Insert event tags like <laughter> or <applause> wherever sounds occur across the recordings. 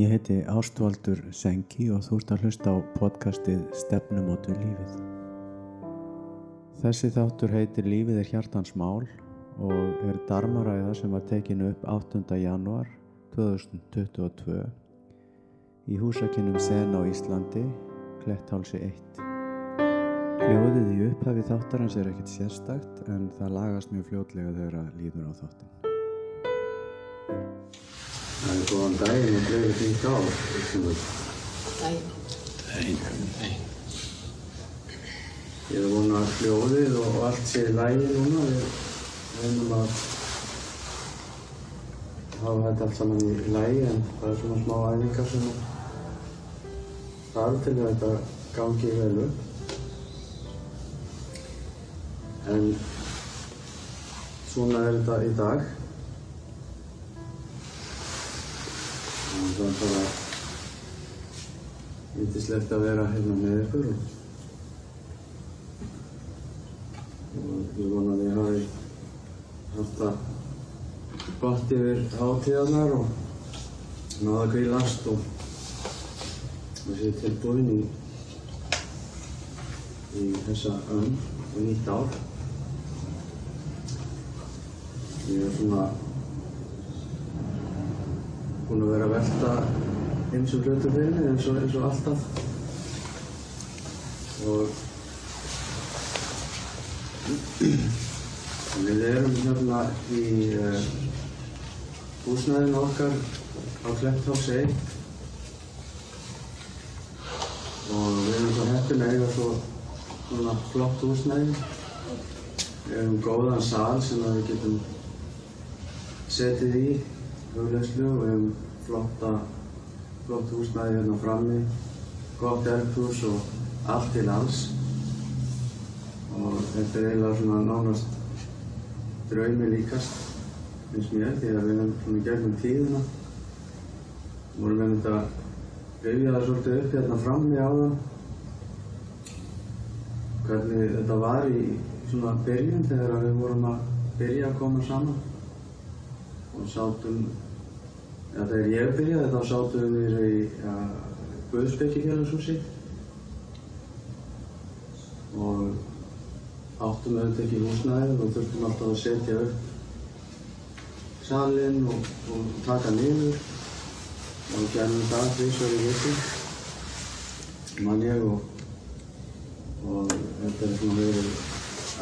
Ég heiti Ástvaldur Sengi og þú ert að hlusta á podcastið Stefnumótu lífið. Þessi þáttur heitir Lífið er hjartans mál og er darmaræða sem var tekinu upp 8. januar 2022 í húsakinnum Sen á Íslandi, Kletthálsi 1. Hljóðið í upphafi þáttarans er ekkert sérstakt en það lagast mjög fljótlega þegar að líður á þáttin. Það er góðan daginn og gleðið fínt á. Dæin. Ég er vona að hljóðið og allt sé í lægi núna. Við reynum að hafa þetta allt saman í lægi en það er svona smá æfingar sem þarf til að þetta gangi vel upp. En svona er þetta í dag. Það er bara yndislegt að vera hérna með ykkur og, og ég vona að ég hafi haft það gott yfir hátíðarnar og náða að kvílast og og sé tilbúin í í þessa önn og nýtt ár. Ég er svona búinn að vera að velta eins og hlutur fyrir mig eins eins og alltaf. Og <clears throat> við erum hérna í uh, húsnæðinu okkar á Kletthálsi 1 og við erum svo heppin að eiga svo svona flott húsnæði. Við erum góðan sal sem við getum setið í hugleyslu og við hefum flotta, flott húsnæði hérna frammi, gott eldhús og allt til alls. Og þetta er eiginlega svona nánast draumi líkast, finnst mér, því að við hefum svona gegnum tíðina. vorum við þetta að rifja það svolítið upp hérna frammi á það. Hvernig þetta var í svona byrjun þegar við vorum að byrja að koma saman og sátum, ja, þegar ég byrjaði þá sátum við í ja, Guðsbyggingjarnashúsi og áttum auðvitað ekki húsnæðið og þurftum alltaf að setja upp salinn og, og taka niður. Og gerðum það þrísvar í viku, mann ég og, og þetta er svona verið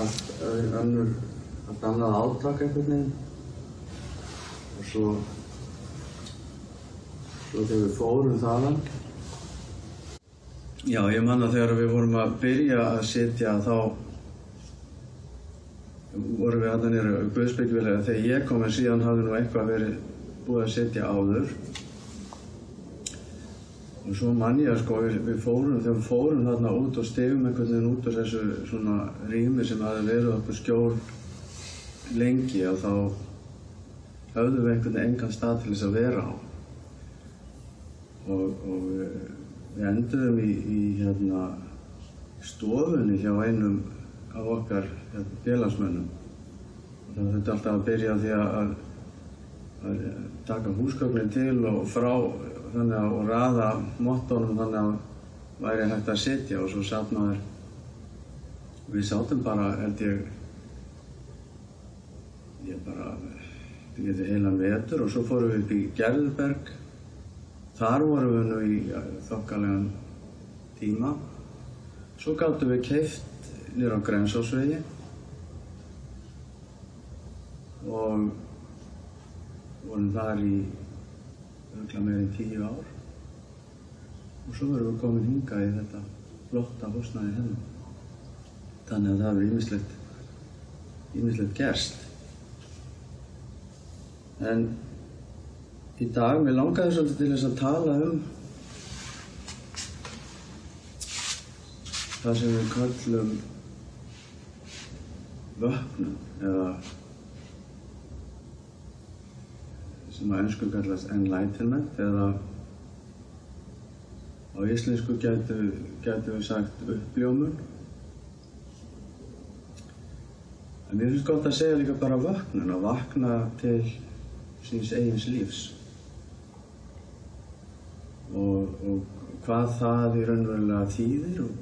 allt önnur, allt annað átak einhvern veginn og svo svo þegar við fórum þaðan. Já, ég manna þegar við vorum að byrja að setja þá vorum við alltaf nýra Guðsbyggjulega þegar ég kom en síðan hafði nú eitthvað verið búið að setja áður. Og svo mann ég að sko við, við fórum þegar við fórum þarna út og stegum einhvern veginn út úr þessu svona rými sem hafi verið okkur skjól lengi og þá höfðum við einhvern veginn engan stað til þess að vera á. Og, og við enduðum í, í hérna, stofunni hjá einum af okkar hérna, félagsmönnum. Það þurfti alltaf að byrja því að, að taka húsgögnin til og frá þannig að og raða mottónum þannig að væri hægt að sitja og svo satt maður við sátum bara held ég ég bara við heilan vetur og svo fórum við upp í Gerðberg. Þar vorum við nú í þokkalegan tíma. Svo gáttum við keift nýra á Grensásvegi og vorum þar í örgla meirinn tíu ár. Og svo verðum við komin hinga í þetta flotta húsnæði hérna. Þannig að það hefur ímislegt gerst. En í dag, mér langaði svolítið til þess að tala um það sem við kallum vöknum eða sem á ennsku kallast enlightenment eða á íslensku getur við sagt uppljómun. En mér finnst gott að segja líka bara vöknun, að vakna til síns eigins lífs. og, og hvað það í raunverulega þýðir og,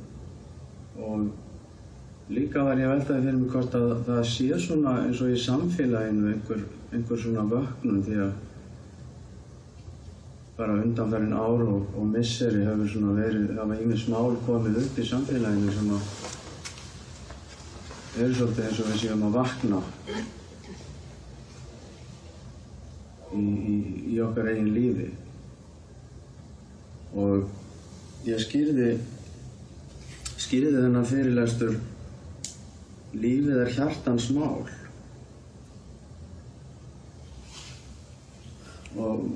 og líka var ég að veltaði fyrir mig hvort að það sé svona eins og í samfélaginu einhver, einhver svona vöknum því að bara undanferðin ár og, og misseri hefur svona verið, það var yngir smál komið upp í samfélaginu sem að eru svolítið eins og við séum að vakna í, í, í okkar eigin lífi. Og ég skýrði skýrði þennan fyrirlestur lífið er hjartans mál. Og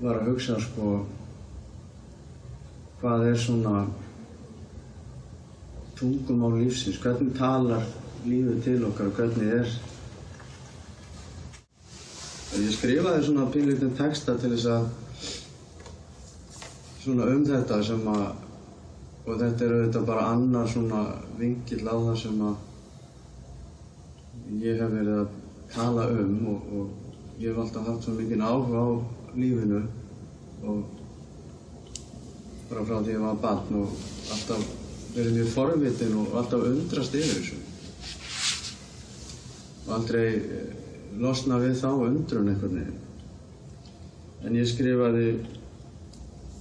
var að hugsa sko hvað er svona tungumál lífsins, hvernig talar lífið til okkar og hvernig er ég skrifaði svona pínlítinn texta til þess að svona um þetta sem að og þetta er auðvitað bara annar svona vingill á það sem að ég hef verið að tala um og, og ég hef alltaf haft svo mikinn áhuga á lífinu og bara frá því að ég var barn og alltaf verið mjög forvitin og alltaf undrast yfir þessu. Og aldrei eh, losna við þá undrun einhvern veginn en ég skrifaði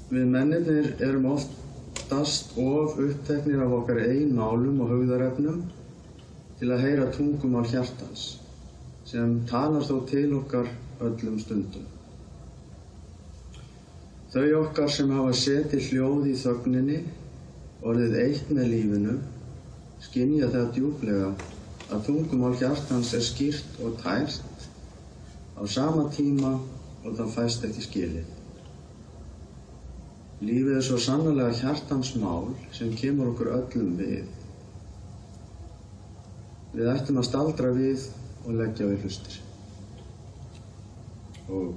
við mennirnir erum oftast of uppteknir af okkar einn málum og hugðarefnum til að heyra tungumál hjartans sem talar þó til okkar öllum stundum. Þau okkar sem hafa setið hljóð í þögninni, orðið eitt með lífinu, skinja það djúblega að tungumál hjartans er skýrt og tært á sama tíma og það fæst ekki skilið. Lífið er svo sannlega hjartans mál sem kemur okkur öllum við. Við ættum að staldra við og leggja við hlustir. Og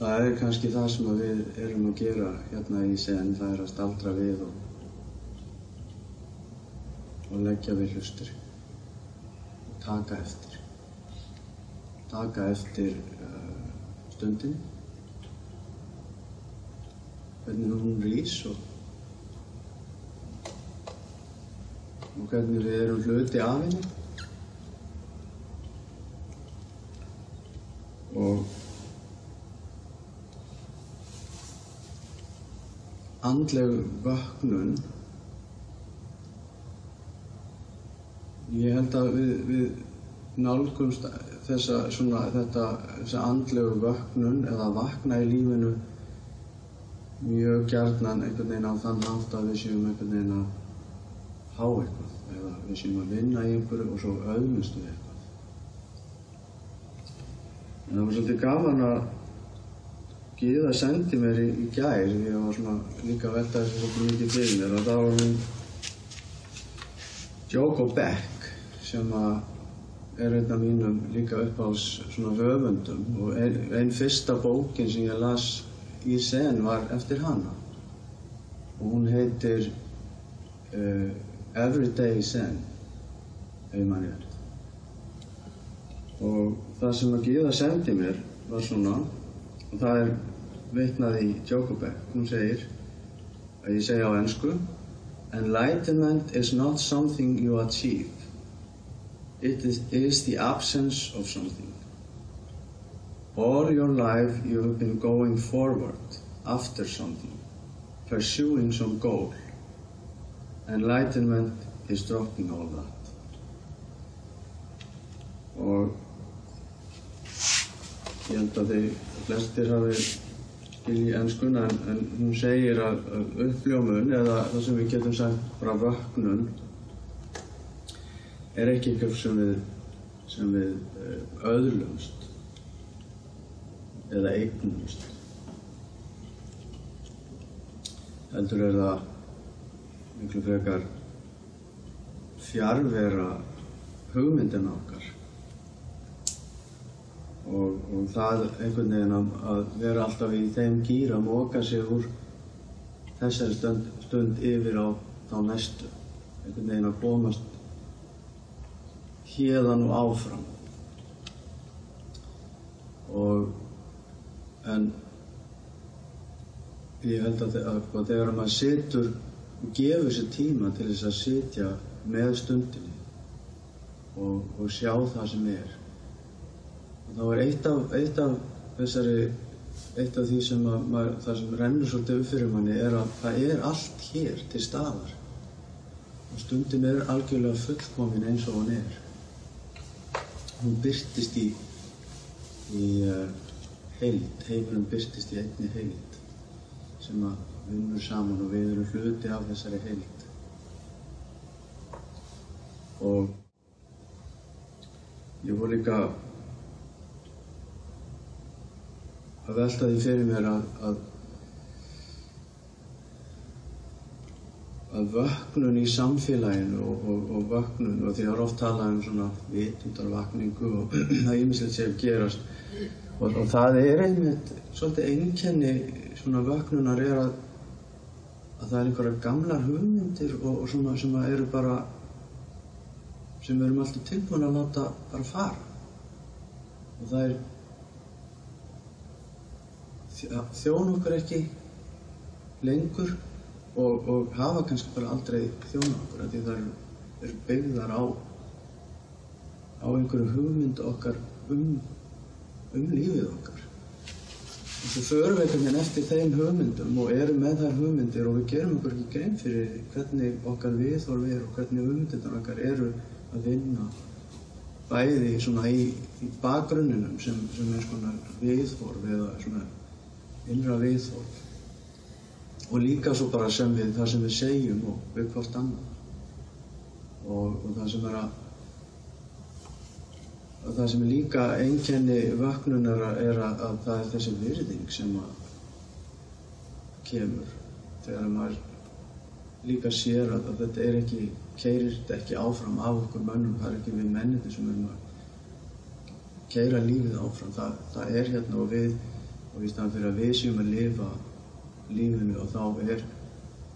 það er kannski það sem við erum að gera hérna í sen, það er að staldra við og, og leggja við hlustir. Og taka eftir. Taka eftir uh, stundin, hvernig hún rís og og hvernig við erum hluti af henni og andleg vöknun ég held að við, við nálgumst þessa, svona, þetta, þessa andlegu vöknun eða vakna í lífinu mjög gjarnan einhvern veginn á þann hátt að við séum einhvern veginn að há eitthvað eða við séum að vinna í einhverju og svo auðmustu við eitthvað. En það var svolítið gaman að Gíða sendi mér í, í gær ég var svona líka að velta þessu svolítið mikið fyrir mér og það var hún Joko Beck sem er einn af mínum líka uppáhalds svona höfundum og ein, einn fyrsta bókin sem ég las í sen var eftir hana. Og hún heitir uh, Everyday Zen ef ég manni þetta og það sem að Gíða sendi mér var svona og það er veitnað í Jokobek hún segir að ég segja á ennsku Enlightenment is not something you achieve it is, is the absence of something all your life you have been going forward after something pursuing some goal Enlightenment is dropping all that. Og ég held að þið flestir hafi skilji ennskuna en, en hún segir að, að uppljómun eða það sem við getum sagt bara vöknun er ekki eitthvað sem við, sem við uh, öðlumst? Eða eignumst. Heldur er það miklu frekar fjarvera hugmyndina okkar. Og, og það einhvern veginn að, vera alltaf í þeim gýr að móka sig úr þessari stund, stund yfir á þá næstu. Einhvern veginn að komast hérðan og áfram. Og en ég held að, að, að þegar maður situr og gefur sér tíma til þess að sitja með stundinni og, og sjá það sem er og þá er eitt af, eitt af þessari eitt af því sem að, maður, það sem rennur svolítið upp fyrir manni er að það er allt hér til staðar. Og stundin er algjörlega fullkomin eins og hún er hún byrtist í í uh, heild, heimurinn byrtist í einni heild sem að vinnur saman og við erum hluti af þessari heild. Og ég voru líka að velta því fyrir mér að, að vöknun í samfélaginu og, og, og vöknun og því að oft talað um svona vitundarvakningu og <clears throat> það er ýmislegt sem gerast. Og, og það er einmitt svolítið einkenni svona vöknunar er að, að það er einhverja gamlar hugmyndir og, svona sem eru bara sem við erum alltaf tilbúin að láta bara fara. Og það er þjón okkur ekki lengur og, og hafa kannski bara aldrei þjón okkur því það eru, eru byggðar á á einhverju hugmynd okkar um, um lífið okkar. Og svo förum við einhvern veginn eftir þeim hugmyndum og erum með þær hugmyndir og við gerum okkur ekki grein fyrir hvernig okkar viðhorf er og hvernig hugmyndirnar okkar eru að vinna bæði svona í, í bakgrunninum sem, sem er svona viðhorf eða svona innra viðhorf og líka svo bara sem við það sem við segjum og við hvort annað. Og, og það sem er að og það sem er líka einkenni vöknunar er að, að það er þessi virðing sem að kemur þegar maður líka sér að, að þetta er ekki keirir ekki áfram af okkur mönnum það er ekki við menninni sem erum að keira lífið áfram. Það, það er hérna og við og í staðan fyrir að við séum að lifa lífinu og þá er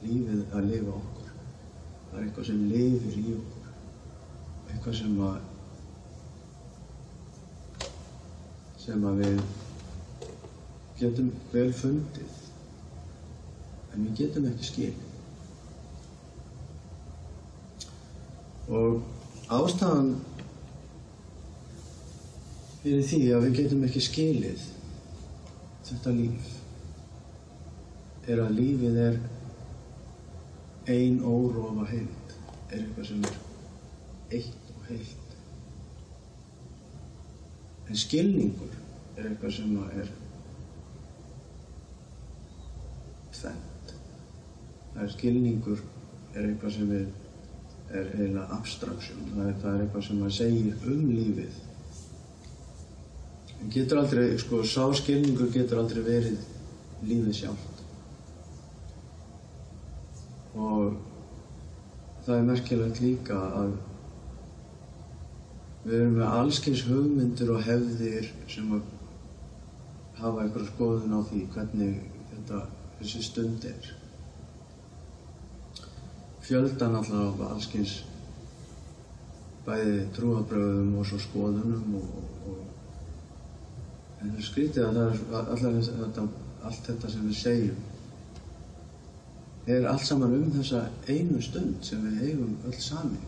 lífið að lifa okkur. Það er eitthvað sem lifir í okkur. Eitthvað sem að sem að við getum vel fundið. En við getum ekki skilið. Og ástæðan fyrir því að við getum ekki skilið þetta líf er að lífið er ein órófa heild. Er eitthvað sem er eitt og heilt. En skilningur er eitthvað sem er tvent það er skilningur er eitthvað sem er, er heila abstraksjón það það er eitthvað sem maður segir um lífið. En getur aldrei, sko, sá skilningur getur aldrei verið lífið sjálft og það er merkilegt líka að við erum með allskyns hugmyndir og hefðir sem að hafa einhverja skoðun á því hvernig þetta, þessi stund er. Fjöldan alltaf af allskyns bæði trúabröðum og svo skoðunum og, og en það er skrítið að það er alltaf þetta, allt þetta sem við segjum er allt saman um þessa einu stund sem við eigum öll sami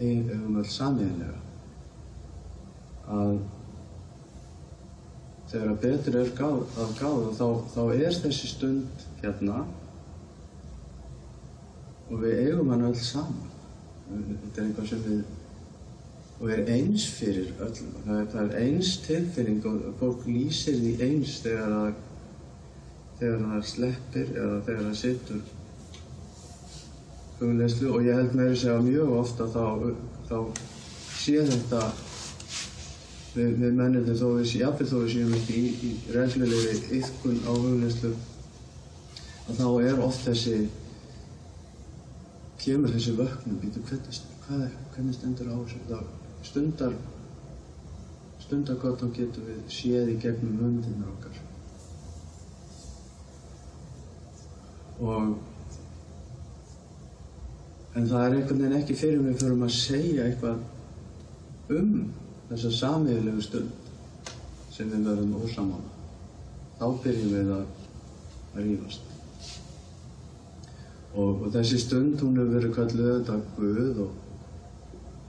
eigum öll samiðinlega að þegar betur er gáð, að gáða þá, þá er þessi stund hérna og við eigum hann öll saman. Þetta er eitthvað sem við og er eins fyrir öllum. Það er, það er eins tilfinning og fólk lýsir því eins þegar að þegar það sleppir eða þegar það sittur hugleyslu og ég held þess að mjög ofta þá, þá sé þetta við, við mennirni þó við, jáfnveg þó við séum ekki í, í reglulegi yfkun á hugleyslu að þá er oft þessi kemur þessi vöknum býtu hvað er, hvernig stendur á þessu það stundar stundarkottan getum við séð í gegnum mundinar okkar og en það er einhvern veginn ekki fyrir mig fyrir að segja eitthvað um þessa samiðilegu stund sem við verðum ósamála. Þá byrjum við að, að rífast. Og, og þessi stund hún hefur verið kallið þetta Guð og,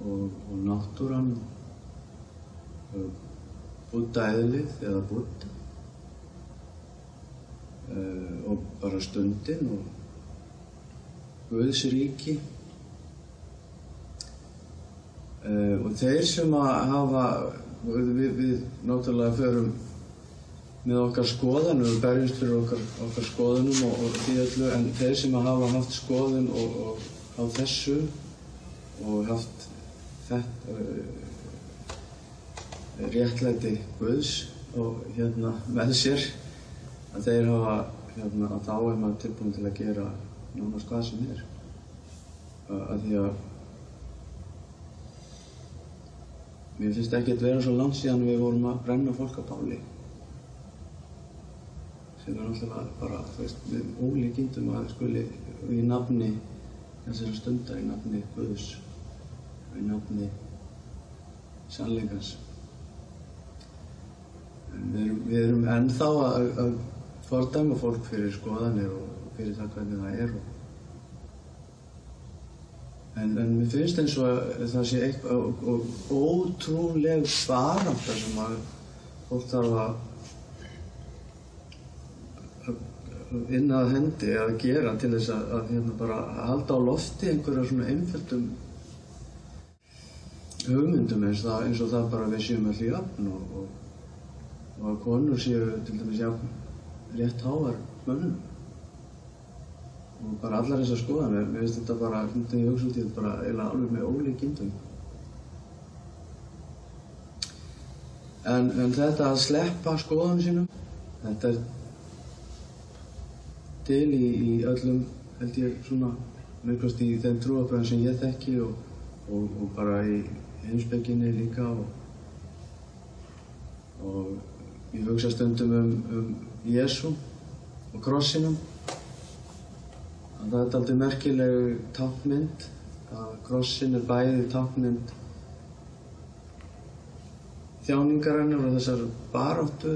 og, og náttúran og búttaeðlið eða bútt uh, og bara stundin og Guðs ríki. Uh, og þeir sem að hafa við, við, við náttúrulega förum með okkar skoðan og við berjumst fyrir okkar, okkar skoðunum og, og því öllu en þeir sem að hafa haft skoðun og, og á þessu og haft þetta uh, réttlæti Guðs og hérna með sér að þeir hafa hérna að þá er maður tilbúin til að gera nánast hvað sem er. Að því að mér finnst ekki að vera svo langt síðan við vorum að brenna fólk á báli sem er náttúrulega bara, þú veist, með ólíkindum að skuli í nafni þessari stundar, í nafni Guðs í nafni sannleikans. Við erum, við erum ennþá að, að fordæma fólk fyrir skoðanir og fyrir það hvernig það er. En, en mér finnst eins og að það sé eitthvað ótrúleg baranda sem að fólk þarf að vinna að hendi að gera til þess að, að hérna bara að halda á lofti einhverja svona einföldum hugmyndum eins, það, eins og það bara við séum allir jafn og, og og að konur séu til dæmis já, rétt háar mönnum og bara allar þessar skoðanir, mér finnst þetta bara, þetta ég hugsa út í þetta bara eiginlega alveg með ólíkindum. En, en þetta að sleppa skoðanum sínum, þetta er til í, í öllum, held ég, svona, mjögast í þeim trúabröðum sem ég þekki og, og, og bara í heimsbygginni líka og, og ég hugsa stundum um, um Jésu og krossinum. Það er aldrei merkileg tákmynd að krossin er bæði tákmynd þjáningarinnar og þessar baráttu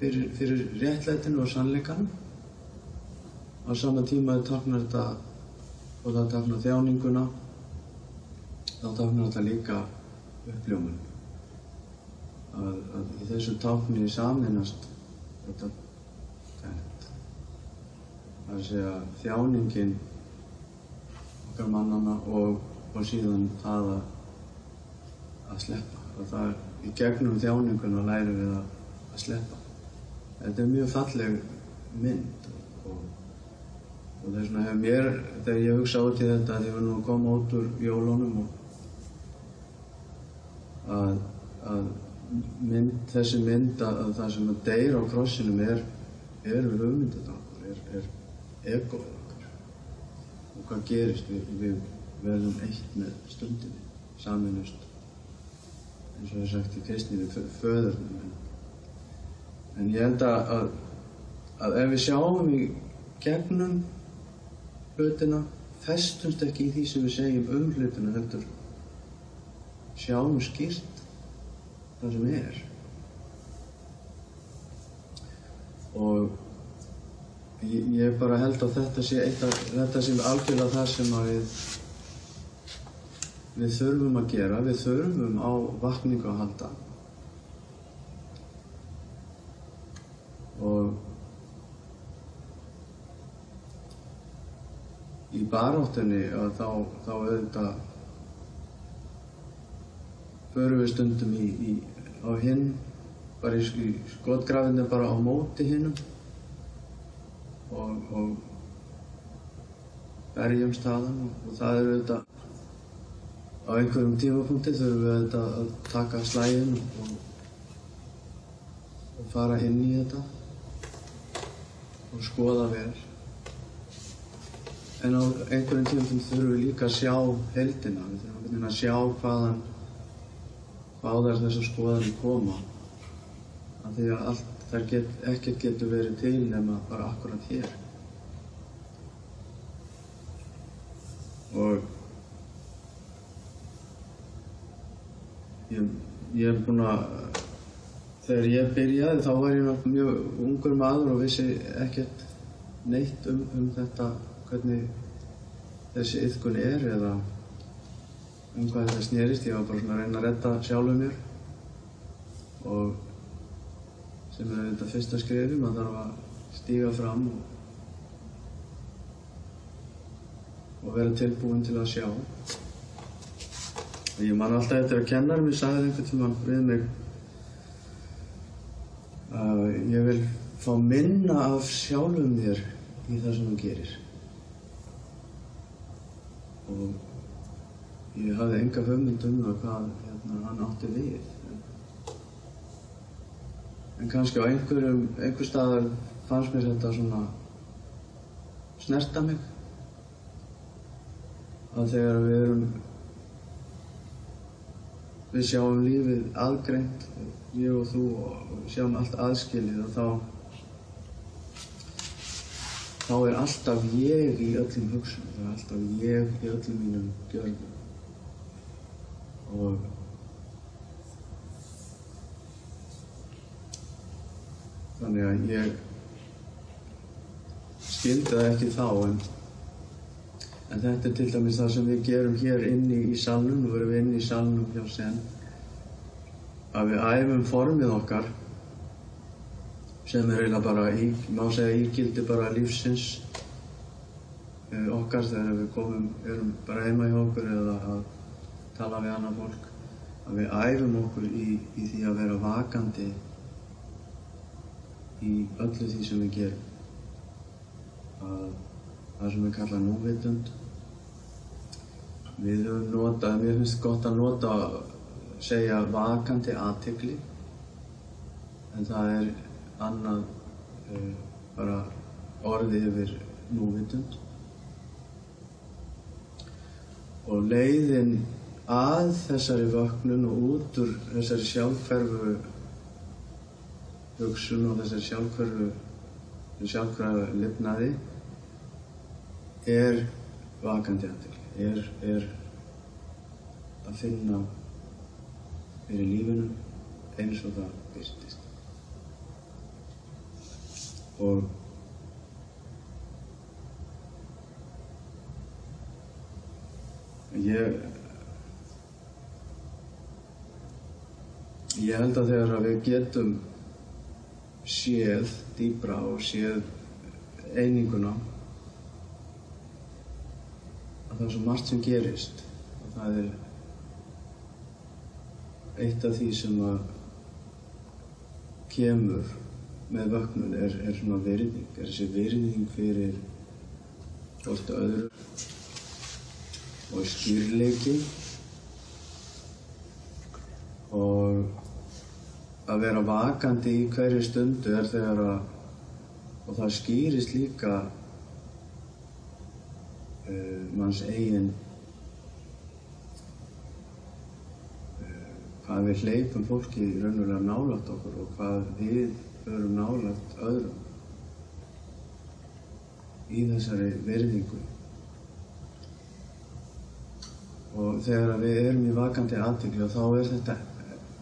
fyrir, fyrir réttlætinu og sannleikanum. Á sama tíma þau táknar þetta og það táknar þjáninguna, þá táknar þetta líka uppljómun. Að, að í þessu tákni saminast þetta. Það er að segja þjáningin okkar mannana og, og síðan það að, að sleppa. Og það er í gegnum þjáninguna læri við að, að sleppa. Þetta er mjög falleg mynd og, og það er svona hefur mér, þegar ég hugsa út í þetta, þegar við nú komum út úr jólunum og að, að mynd, þessi mynd að, að það sem að deyra á krossinum er, er hugmyndið okkur, er, er egoið okkar. Og hvað gerist við, við verðum eitt með stundinni, saminust, eins og er sagt í kristni við föðurnum. En, ég held að, að ef við sjáum í gegnum hlutina, festumst ekki í því sem við segjum um hlutina, heldur sjáum skýrt það sem er. Og ég, ég bara held að þetta sé af, þetta sé algjörlega það sem að við, við þurfum að gera, við þurfum á vakningu að halda. Og í baráttunni að þá, þá auðvitað förum við stundum í, í, á hinn, bara í, skotgrafinu bara á móti hinnum og, og berjum staðan og, og það er auðvitað á einhverjum tímapunkti þurfum við auðvitað að taka slægin og, og fara inn í þetta og skoða vel. En á einhverjum tímapunkti þurfum við líka að sjá heldina, við þurfum að sjá hvaðan báðar þessar skoðanir koma af því að allt, þar get, ekkert getur verið til nema bara akkurat hér. Og ég, ég er búinn að þegar ég byrjaði þá var ég mjög ungur maður og vissi ekkert neitt um, um þetta hvernig þessi yðkun er eða um hvað þetta snerist. Ég var bara svona að reyna að redda sjálfuð mér og sem er þetta fyrsta skrifi, maður þarf að stíga fram og, og vera tilbúin til að sjá. Og ég man alltaf eftir að kennar mér sagði einhvern tíma við mig að ég vil fá minna af sjálfum þér í það sem þú gerir. Og ég hafði enga hugmynd um það hvað hérna, hann átti við. En kannski á einhverjum, einhver staðar fannst mér þetta svona snerta mig. Að þegar við erum, við sjáum lífið aðgreint, ég og þú, og sjáum allt aðskilið og þá, þá er alltaf ég í öllum hugsunum, það er alltaf ég í öllum mínum gjörðum. Og Þannig að ég skildi það ekki þá en, en þetta er til dæmis það sem við gerum hér inni í salnum, erum við inni í salnum hjá sen, að við æfum formið okkar sem er eiginlega bara, má segja ígildi bara lífsins eh, okkar þegar við komum, erum bara heima hjá okkur eða að tala við annað fólk, að við æfum okkur í, í því að vera vakandi í öllu því sem við gerum. Að það sem við kalla núvitund. Við höfum notað, mér finnst gott að nota, segja vakandi aðtegli, en það er annað uh, bara orði yfir núvitund. Og leiðin að þessari vöknun og út úr þessari sjálfhverfu hugsun og þessari sjálfhverfu, sjálfhverfu lifnaði er vakandi aðtegli, er, er að finna fyrir lífinu eins og það byrtist. Og ég ég held að þegar við getum séð dýbra og séð eininguna að það er svo margt sem gerist. Og það er eitt af því sem að kemur með vöknun er, er svona virðing, er þessi virðing fyrir hvort öðru og skýrleiki og að vera vakandi í hverju stundu er þegar að og það skýrist líka uh, manns eigin uh, hvað við hleypum fólki raunverulega nálægt okkur og hvað við förum nálægt öðrum í þessari verðingu og þegar við erum í vakandi aðtökli og þá er þetta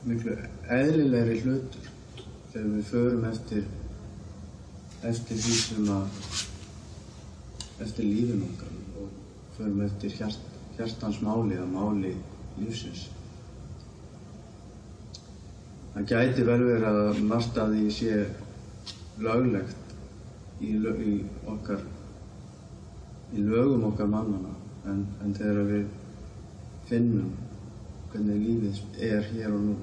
miklu eðlilegri hlutur þegar við förum eftir eftir því sem að eftir lífin okkar og förum eftir hjart, hjartans máli eða máli lífsins. Það gæti vel verið að margt að því sé löglegt í, lög, í okkar í lögum okkar mannana en, en þegar við finnum hvernig lífið er hér og nú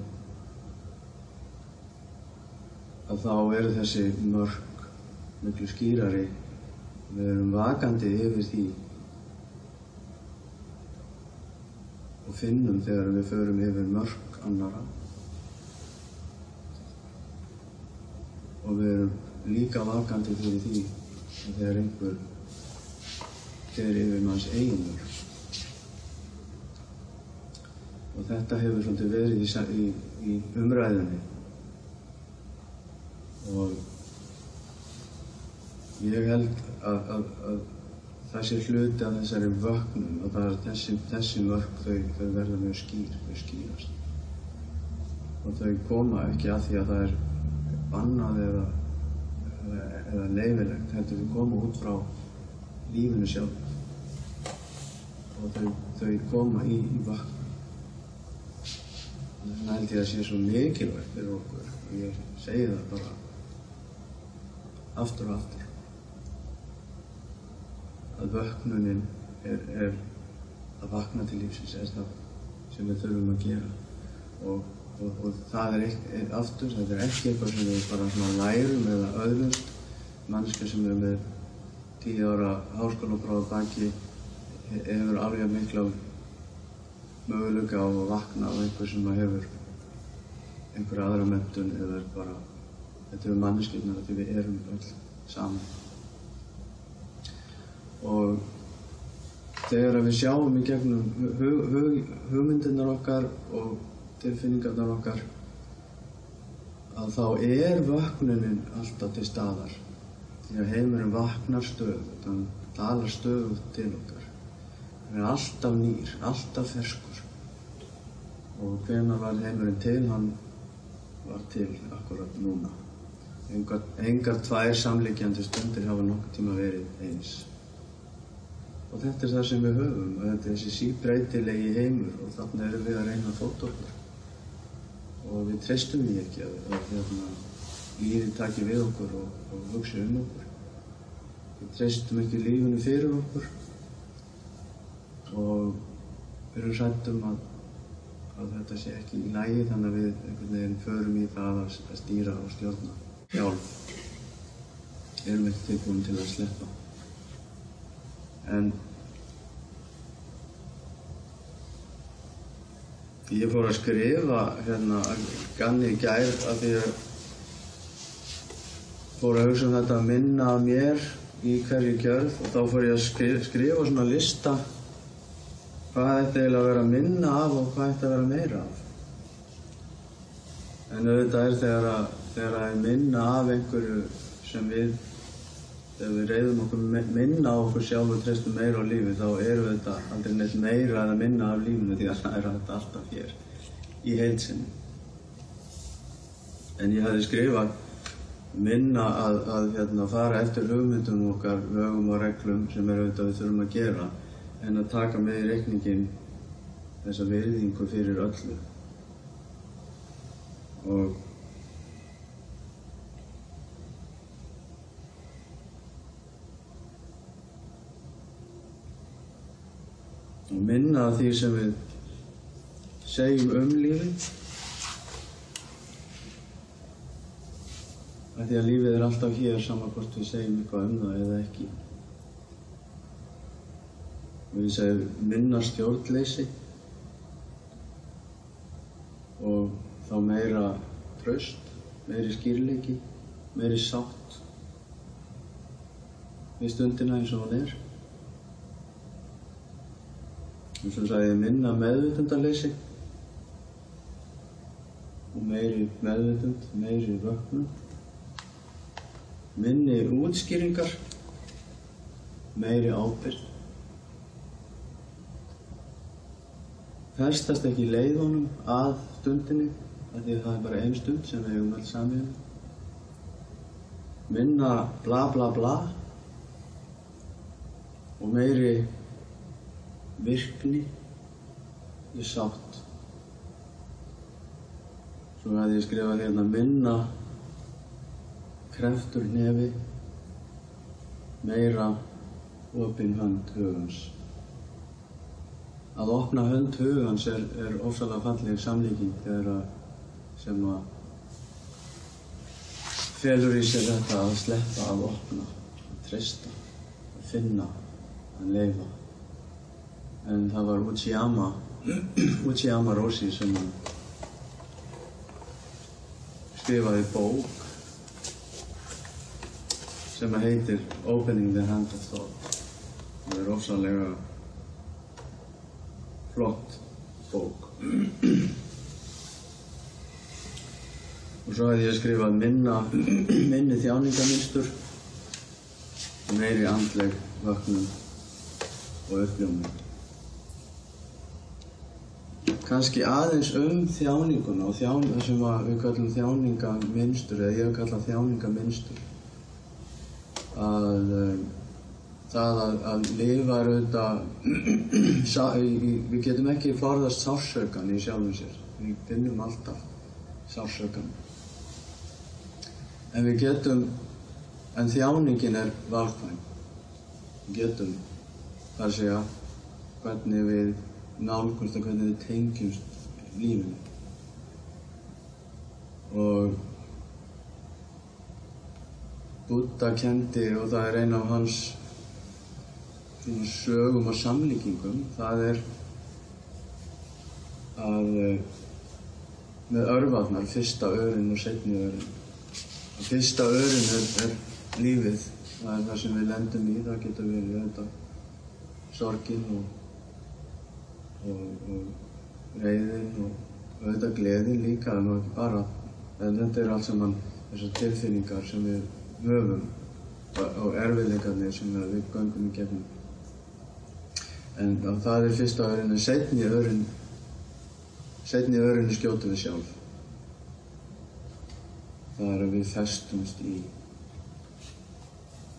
að þá eru þessi mörg miklu skýrari. Við erum vakandi yfir því og finnum þegar við förum yfir mörg annara og við erum líka vakandi fyrir því að þegar einhver fer yfir manns eigin mörg og þetta hefur svolítið verið í, í, í umræðinni og ég held að, að, að það sé hluti af þessari vöknum og það er þessi, þessi mörg þau, þau verða mjög skýr, þau skýrast. Og þau koma ekki að því að það er bannað eða, eða, eða leifilegt heldur þau koma út frá lífinu sjálf. Og þau, þau koma í, í vatn þannig held ég að sé svo mikilvægt fyrir okkur. Og ég segi það bara aftur og aftur. Að vöknunin er, er að vakna til lífsins er það sem við þurfum að gera. Og, og, og það er ekki, aftur, þetta er ekki eitthvað sem við bara lærum eða öðrumst mannska sem er með tíu ára háskólapráð baki hefur alveg mikla möguleika á að vakna á einhver sem hefur einhverja aðra mentun eða er bara þetta eru manneskirnar því við erum öll saman. Og þegar við sjáum í gegnum hug, hug, hugmyndirnar okkar og tilfinningarnar okkar að þá er vaknunin alltaf til staðar. Því að heimurinn vaknar stöð þannig talar stöðu til okkar. Hann er alltaf nýr, alltaf ferskur. Og hvenar var heimurinn til? Hann var til akkurat núna engar, engar tvær samlíkjandi stundir hafa nokkur tíma verið eins. Og þetta er það sem við höfum og þetta er þessi síbreytilegi heimur og þannig erum við að reyna að fóta okkur. Og við treystum því ekki að, að hérna, lífið taki við okkur og, og hugsa um okkur. Við treystum ekki lífinu fyrir okkur. Og við erum sættum að, að þetta sé ekki í lægi þannig að við einhvern veginn förum í það að, að stýra og stjórna hjálp erum ekki tilbúin til að sleppa? En ég fór að skrifa hérna ganni í gær af því að fór að hugsa um þetta að minna að mér í hverju gjörð og þá fór ég að skrifa, skrifa svona lista hvað ætti eiginlega að vera minna af og hvað ætti að vera meira af. En auðvitað er þegar að þegar að minna af einhverju sem við þegar við reyðum okkur minna á okkur sjálf og treystum meira á lífi þá eru þetta aldrei neitt meira að minna af lífinu því að það er þetta alltaf hér í heilsinni. En ég hefði skrifað minna að, að hérna, fara eftir hugmyndum okkar, lögum og reglum sem er auðvitað við þurfum að gera en að taka með í reikningin þessa virðingu fyrir öllu. Og og minna af því sem við segjum um lífið. Því að lífið er alltaf hér saman hvort við segjum eitthvað um það eða ekki. Og við segjum minna stjórnleysi. Og þá meira tröst, meiri skýrleiki, meiri sátt við stundina eins og hún er eins og sagði minna meðvitundarleysi og meiri meðvitund, meiri vöknum minni útskýringar meiri ábyrg festast ekki leiðunum að stundinni af því að það er bara einn stund sem við hefum alls samið minna bla bla bla og meiri virkni í sátt. Svo hefði ég skrifað hérna minna kreftur nefi, meira opin hönd hugans. Að opna hönd hugans er, er ofsalega falleg samlíking þegar að sem að felur í sér þetta að sleppa, að opna, að treysta, að finna, að leifa en það var Uchiyama Uchiyama Roshi sem skrifaði bók sem heitir Opening the Hand of Thought. Það er ofsalega flott bók. Og svo hefði ég skrifað minna minni þjáningaminstur meiri andleg vöknum og uppljómið kannski aðeins um þjáninguna og þján, sem við kallum þjáningaminstur eða ég kalla þjáningaminstur að um, það að, að lifa er auðvitað <clears throat> við getum ekki forðast sársökan í sjálfum sér. Við finnum alltaf sársökan en við getum en þjáningin er valkvæm. Við getum þar segja hvernig við nálgumst og hvernig við tengjumst lífinu. Og Buddha kendi og það er eina af hans sögum og samlíkingum það er að eh, með örvarnar, fyrsta örin og setni örin. Og fyrsta örin er, er lífið. Það er það sem við lendum í það getur verið þetta sorgin og, og, og reyðin og auðvitað gleðin líka en ekki bara en þetta er allt saman þessar tilfinningar sem við höfum og, erfiðleikarnir sem við göngum í gegnum en það er fyrsta örin en setni örin setni örin skjótu við sjálf það er að við festumst í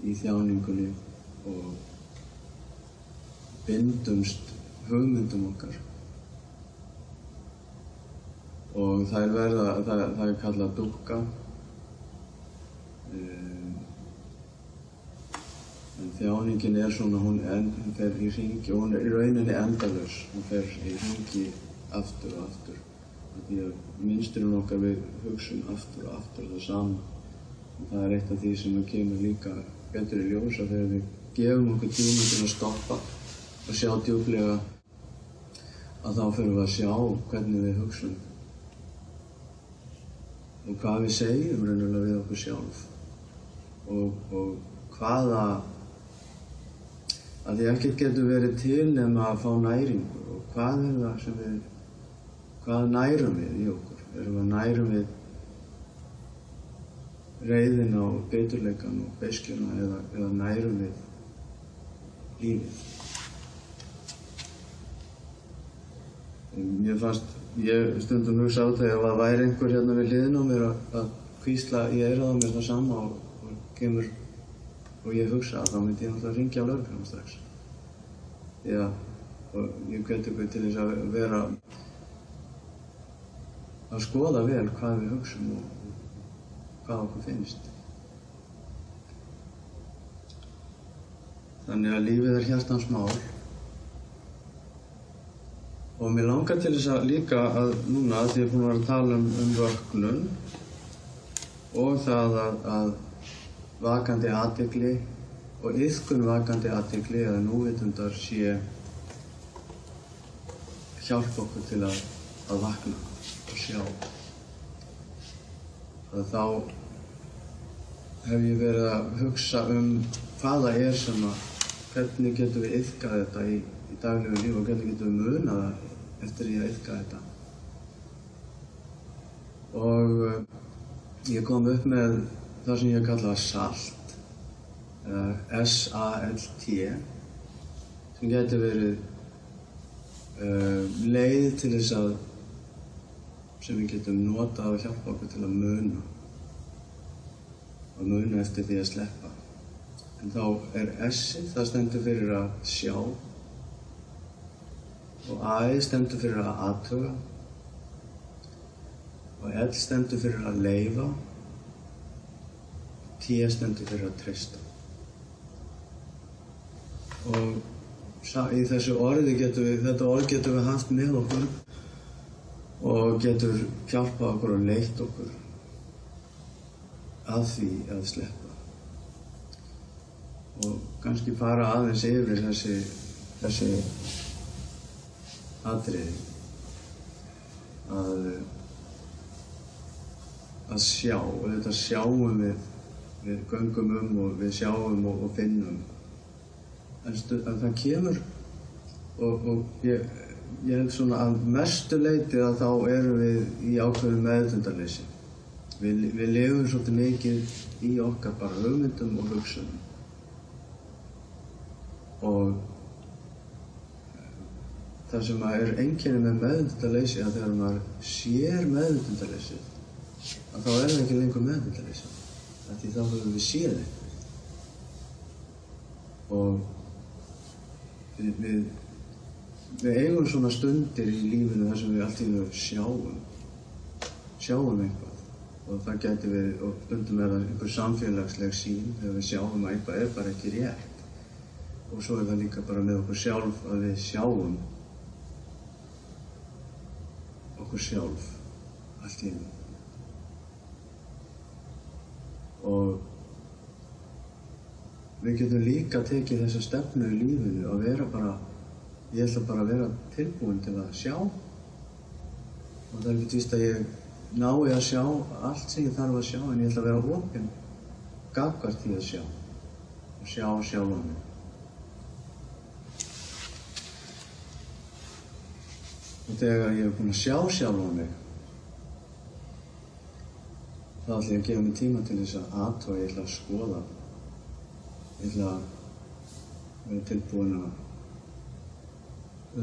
í þjáningunni og bindumst hugmyndum okkar. Og það er verða, það, það er kallað dúkka. Um, en þjáningin er svona, hún, en, hún fer í ringi og hún er í rauninni endalaus, hún fer í ringi aftur og aftur. Því að minnsturinn okkar við hugsun aftur og aftur það sama. Og það er eitt af því sem að kemur líka betur í ljósa þegar við gefum okkur tíma til að stoppa og sjá djúplega að þá fyrir við að sjá hvernig við hugsum og hvað við segjum raunulega við okkur sjálf. Og, og hvaða að því ekkert getur verið til nema að fá næringu. Og hvað er það sem við hvað nærum við í okkur? Erum við nærum við reyðina og beturleikan og beiskjuna eða, eða nærum við lífið Mér fannst, ég stundum hugsa á ef það væri einhver hérna við liðin á mér að, að kvísla í eirað á mér það sama og, og kemur og ég hugsa að þá myndi ég náttúrulega ringja á lögregluna strax. Já, og ég hveti ykkur til þess að vera að skoða vel hvað við hugsum og, og hvað okkur finnst. Þannig að lífið er hjartans mál og mér langar til þess að líka að núna að því ég er búin að vera að tala um, um vöknun og það að, að vakandi aðtegli og yðkun vakandi aðtegli eða núvitundar sé hjálp okkur til að, að vakna og sjá. Að þá hef ég verið að hugsa um hvaða er sem að hvernig getum við yðkað þetta í daglegu líf og hvernig getum við munað eftir því að yfka þetta. Og uh, ég kom upp með það sem ég kalla SALT, uh, S-A-L-T, sem getur verið uh, leið til þess að sem við getum notað og hjálpa okkur til að muna og muna eftir því að sleppa. En þá er S-ið, það stendur fyrir að sjá og A stendur fyrir að aðtöga og L stendur fyrir að leifa T stendur fyrir að treysta. Og í þessu orði getum við þetta orð getum við haft með okkur. Og getur hjálpað okkur og leitt okkur að því að sleppa. Og kannski fara aðeins yfir þessi þessi atriði. Að að sjá og þetta sjáum við við göngum um og við sjáum og, og finnum. En, stu, en það kemur og, og ég, ég hef svona að mestu leiti að þá erum við í ákveðum meðtundarleysi við, við lifum svolítið mikið í okkar bara hugmyndum og hugsunum. Og það sem er einkenni með meðvendaleysi að þegar maður sér meðvendaleysið að þá er það ekki lengur meðvendaleysi að því þá höfum við séð eitthvað. Og við, við, við eigum svona stundir í lífinu þar sem við allt í þau sjáum sjáum eitthvað. Og það getur við, og stundum er það einhver samfélagsleg sín þegar við sjáum að eitthvað er bara ekki rétt. Og svo er það líka bara með okkur sjálf að við sjáum okkur sjálf allt í einu. Og við getum líka tekið þessa stefnu í lífinu að vera bara ég ætla bara að vera tilbúin til að sjá. Og það er ekki víst að ég nái að sjá allt sem ég þarf að sjá en ég ætla að vera ofinn gafkvært því að sjá. Og sjá sjálfa mig og þegar ég er búinn að sjá sjálfa mig þá ætla ég að gefa mig tíma til þess að aðtóa, ég ætla að skoða ég ætla að vera tilbúin að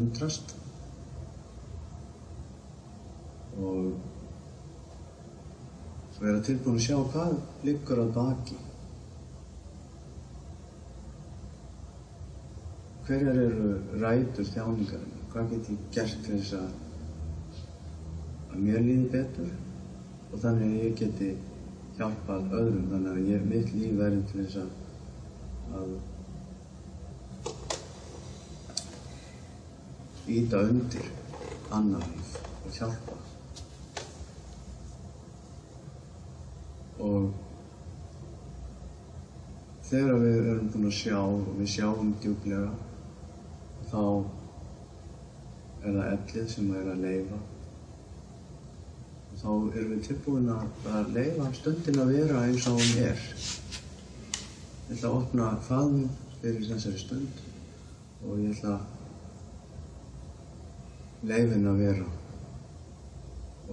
undrast og vera tilbúin að sjá hvað liggur að baki. Hverjar eru rætur þjáningarinn hvað get ég gert til þess að að mér líði betur. Og þannig að ég geti hjálpað öðrum. Þannig að ég, mitt líf verður til þess að, að íta undir annar líf og hjálpa. Og þegar við erum búin að sjá og við sjáum djúplega þá það ellið sem er að leifa og þá erum við tilbúin að, leifa stundin að vera eins og hún er. Ég ætla að opna faðum fyrir þessari stund og ég ætla að leifin að vera.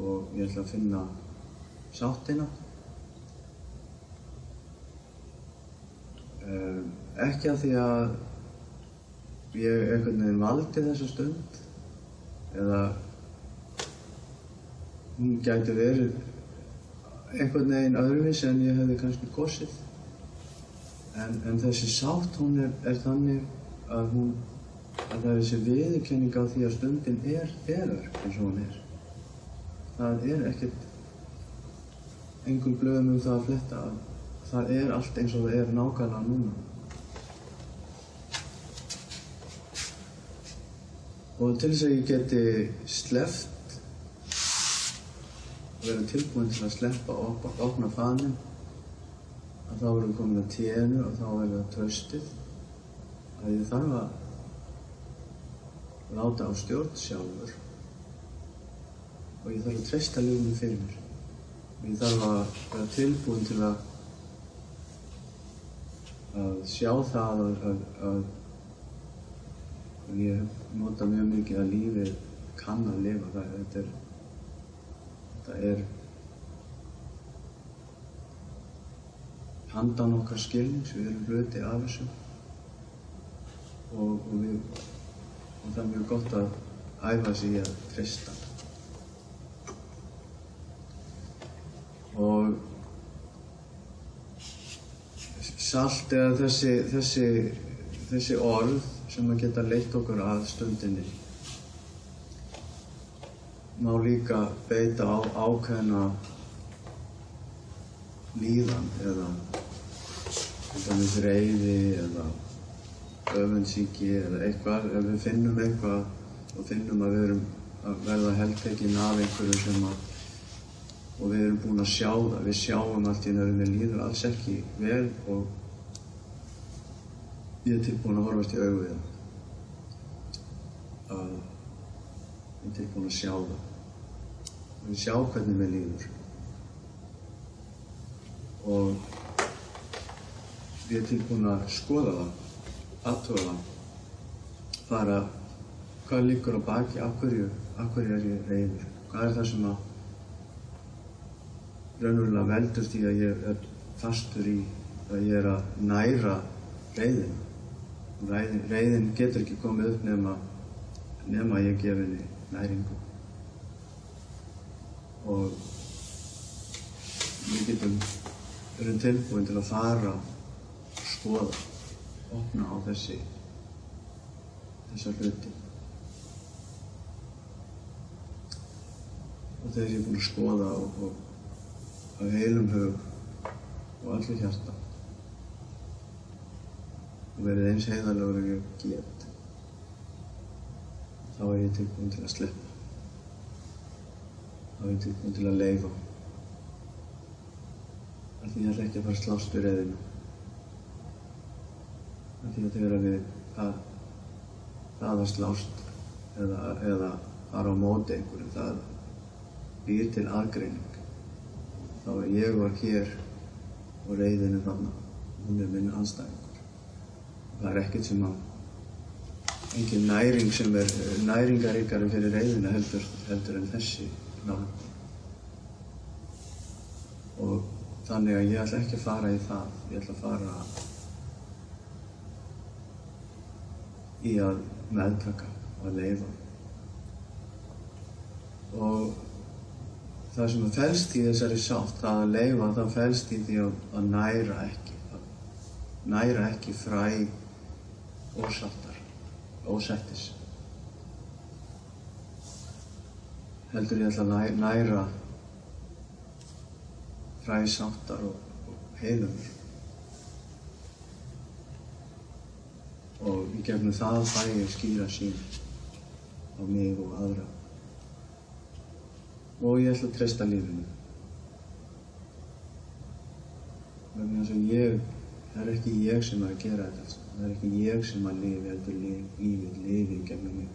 Og ég ætla að finna sáttina. Um, ekki að því að ég einhvern veginn valdi þessa stund eða hún gæti verið einhvern veginn öðruvis en ég hefði kannski kosið. En, en þessi sátt hún er, er þannig að hún að það er þessi viðurkenning á því að stundin er þegar eins og hún er. Það er ekkert engum blöðum um það að fletta að það er allt eins og það er nákvæmlega núna og til þess að ég geti sleppt og vera tilbúin til að sleppa og op opna fanin að þá erum við komin að ténu og þá er það tröstið að ég þarf að láta á stjórn sjálfur. Og ég þarf að treysta lífinu fyrir mér. Og ég þarf að vera tilbúin til að að sjá það að, að, að, að ég nota mjög mikið að lífið kann að lifa það þetta er þetta er handan okkar skilnings við erum hluti af þessu. Og, og, við, og það er mjög gott að æfa sig í að trista og salt eða þessi, þessi, þessi orð sem að geta leitt okkur að stundinni. Má líka beita á ákveðna líðan eða eitthvað reyði eða öfunnsíki eða eitthvað. Ef við finnum eitthvað og finnum að við erum að verða heldtekinn af einhverju sem að og við erum búin að sjá það, við sjáum allt í nöðum við líður alls ekki vel og ég er tilbúin að horfast í augu við það að ég er tilbúin að sjá það. Við sjá hvernig við líður. Og ég er tilbúin að skoða það aðtóða það. Fara hvað líkur á baki, af hverju, af hverju er ég reyður hvað er það sem að raunverulega veldur því að ég er fastur í að ég er að næra reyðin. Reyðin getur ekki komið upp nema nema ég gef henni næringu. Og við getum verið tilbúin til að fara og skoða, opna á þessi, þessa hluti. Og þegar ég er búin að skoða og, og af heilum hug og allir hjarta og verið eins heiðarlegur og ég get, þá er ég tilbúin til að sleppa. Þá er ég tilbúin til að leifa. Af því ég ætla ekki að fara að slást við reyðinu. Af því að þegar við að, það að slást eða, eða fara á móti einhverjum, það býr til aðgreining. Þá er ég var hér og reyðin er þarna. Hún er minn anstæðingur. Það er ekkert sem að, engin næring sem er næringaríkari fyrir reyðina heldur, heldur en þessi nálgun. Og þannig að ég ætla ekki að fara í það. Ég ætla að fara í að meðtaka og að leifa. Og það sem að felst í þessari sátt, það að leifa, það felst í því að, að næra ekki. Að næra ekki fræ ósáttar, ósættis. Heldur ég ætla að næ- næra fræ sáttar og, og heilumur. Og í gegnum það fæ ég skýra sín á mig og aðra. Og ég ætla að treysta lífinu. Vegna þess að ég, það er ekki ég sem er að gera þetta. saman. Það er ekki ég sem að lifi, heldur lífið, lifi í gegnum mig.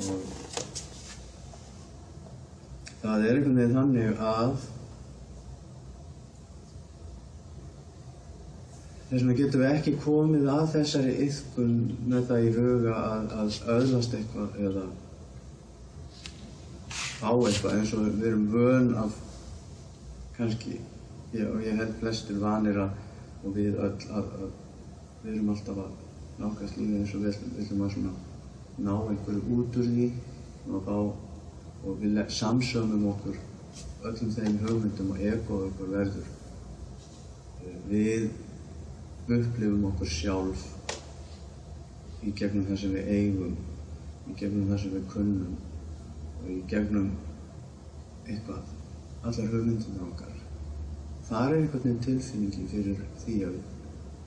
Og það er einhvern veginn þannig að þess vegna getum við ekki komið að þessari yðkun með það í huga að, að öðlast eitthvað eða á eitthvað eins og við erum vön af kannski ég, og ég held flestir vanir að og við öll að, að við erum alltaf að nákast lífið eins og við ætlum- að svona ná einhverju út úr því og þá og við samsömmum okkur öllum þeim hugmyndum og egoð okkur verður. Eh, við upplifum okkur sjálf í gegnum það sem við eigum í gegnum það sem við kunnum og í gegnum eitthvað allar hugmyndunar okkar þar er einhvern veginn tilfinningin fyrir því að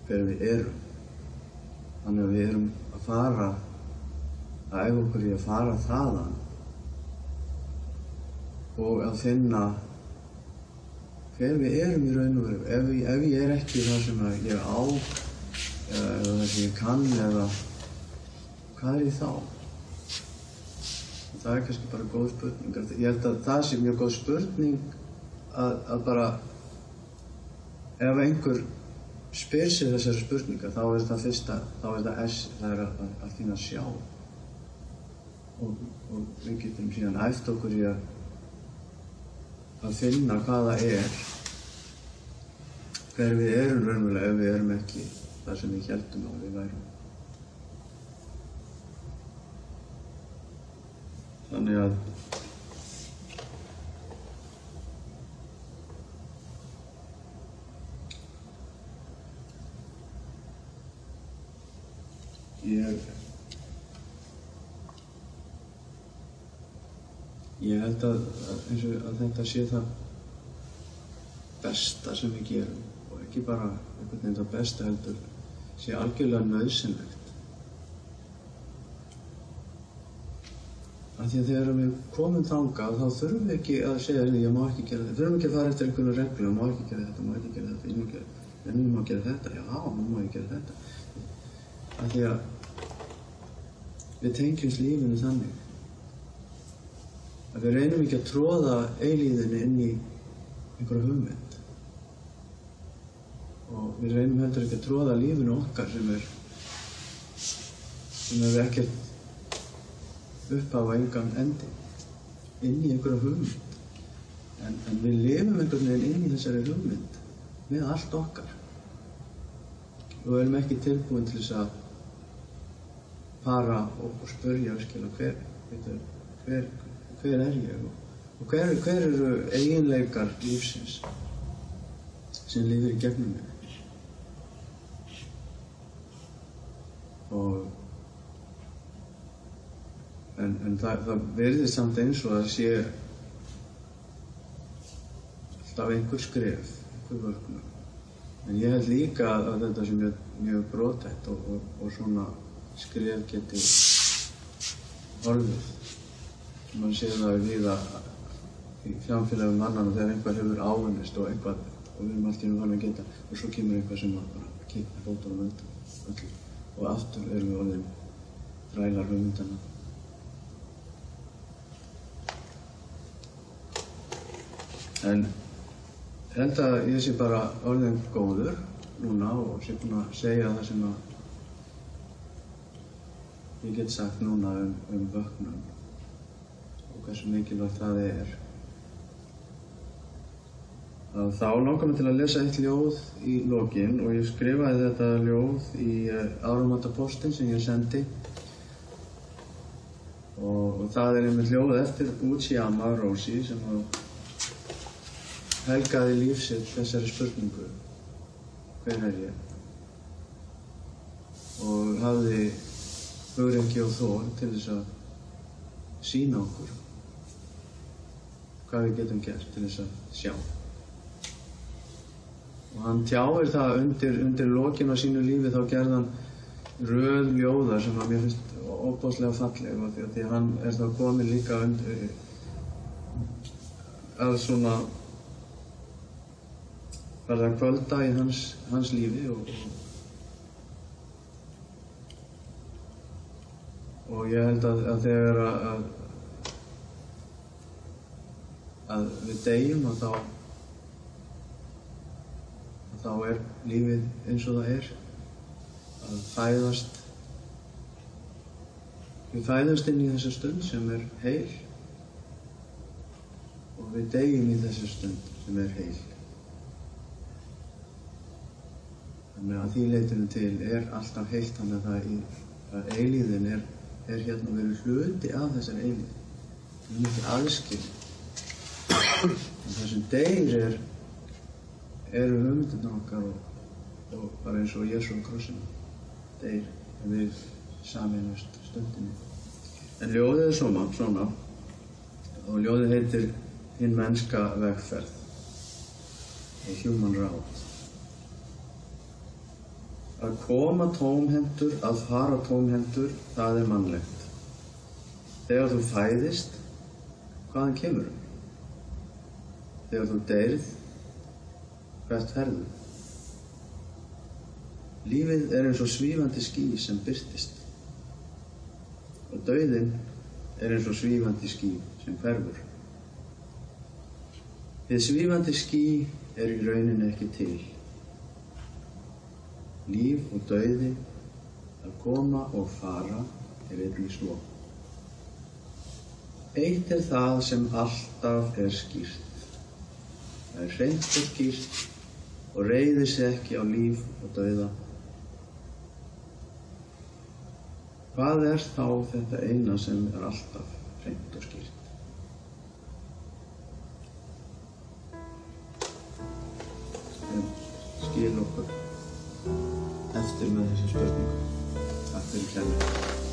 hver við erum. Þannig að við erum að fara að æfa okkur í að fara þaðan og að finna hver við erum í raun og veru. Ef, ef ég er ekki það sem ég á eða, eða það sem ég kann eða hvað er ég þá? Það er kannski bara góð spurning. Ég held að það sé mjög góð spurning að, að bara ef einhver spyr sér þessari spurninga þá er það fyrsta, þá er það S það er að, að, finna sjá og, og við getum síðan æft okkur í að að finna hvað það er hver við erum raunverulega ef við erum ekki það sem við heldum að við værum. Þannig að ég Ég held að, að, að þetta sé það besta sem við gerum og ekki bara einhvern veginn það besta heldur sé algjörlega nöðsynlegt. Af því að þegar við komum þangað þá þurfum við ekki að segja að ég má ekki gera þetta. Þurfum ekki að fara eftir einhvern reglu, ég má ekki gera þetta, má ekki gera þetta, ég má gera þetta, nú má gera þetta, já, nú má ég gera þetta. Af því að við tengjumst lífinu þannig að við reynum ekki að tróða eilíðinni inn í einhverja hugmynd. Og við reynum heldur ekki að tróða lífinu okkar sem er sem er ekkert upphafa engan endi inn í einhverja hugmynd. En, en við lifum einhvern veginn inn í þessari hugmynd með allt okkar. Og erum ekki tilbúin til þess að fara og, og spurja virkilega hver, veitu, hver, hver er ég og, hver, hver eru eiginleikar lífsins sem lifir í gegnum mig. Og en, en það, það verðist samt eins og að sé alltaf einhver skref, einhver vörknum. En ég held líka að þetta sé mjög, mjög brotætt og, og, og svona skref geti orðið. Man sé það við að í samfélagum mannana þegar einhver hefur ávinnist og eitthvað og við erum alltaf um hann að geta og svo kemur eitthvað sem að bara kipna bóttunum undan öllu og aftur erum við orðin þrælar hugmyndana. En held að ég sé bara orðin góður núna og sé búinn að segja það sem að ég get sagt núna um, um vöknum og hversu mikilvægt það er. Þá langar mér til að lesa eitt ljóð í lokin og ég skrifaði þetta ljóð í áramótapostin sem ég sendi. Og, og það er einmitt ljóð eftir Uchiyama Roshi sem að helgaði lífsitt þessari spurningu. Hver er ég? Og hafði hugrengi og þól til þess að sína okkur hvað við getum gert til þess að sjá. Og hann tjáir það undir, undir lokin á sínu lífi þá gerðan röð ljóða sem að mér finnst óbáslega falleg og því að hann er þá komin líka undir að svona verða kvölda í hans, hans lífi og, og, og ég held að, að þegar að, að, við deyjum að þá að þá er lífið eins og það er. Að fæðast við fæðast inn í þessa stund sem er heil. Og við deyjum í þessa stund sem er heil. Þannig að því leytinu til er alltaf heilt þannig að það í, eilíðin er, er hérna verið hluti af þessari eilíð. Það er mikið aðskil. Sem deyr er, eru hugmyndina okkar og, og bara eins og Jésu á krossinu. Deyr en við saminast stundinni. En ljóðið er svona, svona og ljóðið heitir Hinn mennska vegferð. Human Route. Að koma tómhendur, að fara tómhendur, það er mannlegt. Þegar þú fæðist, hvaðan kemur þú? Þegar þú deyrð, hvert ferðu? Lífið er eins og svífandi ský sem byrtist. Og dauðinn er eins og svífandi ský sem hverfur. Þið svífandi ský er í rauninni ekki til. Líf og dauði, að koma og fara er einnig svo. Eitt er það sem alltaf er skýrt. Það er hreint og skýrt og reyðir sig ekki á líf og dauða. Hvað er þá þetta eina sem er alltaf hreint og skýrt? Skil okkur eftir með þessi spurningu. Takk fyrir kærlega.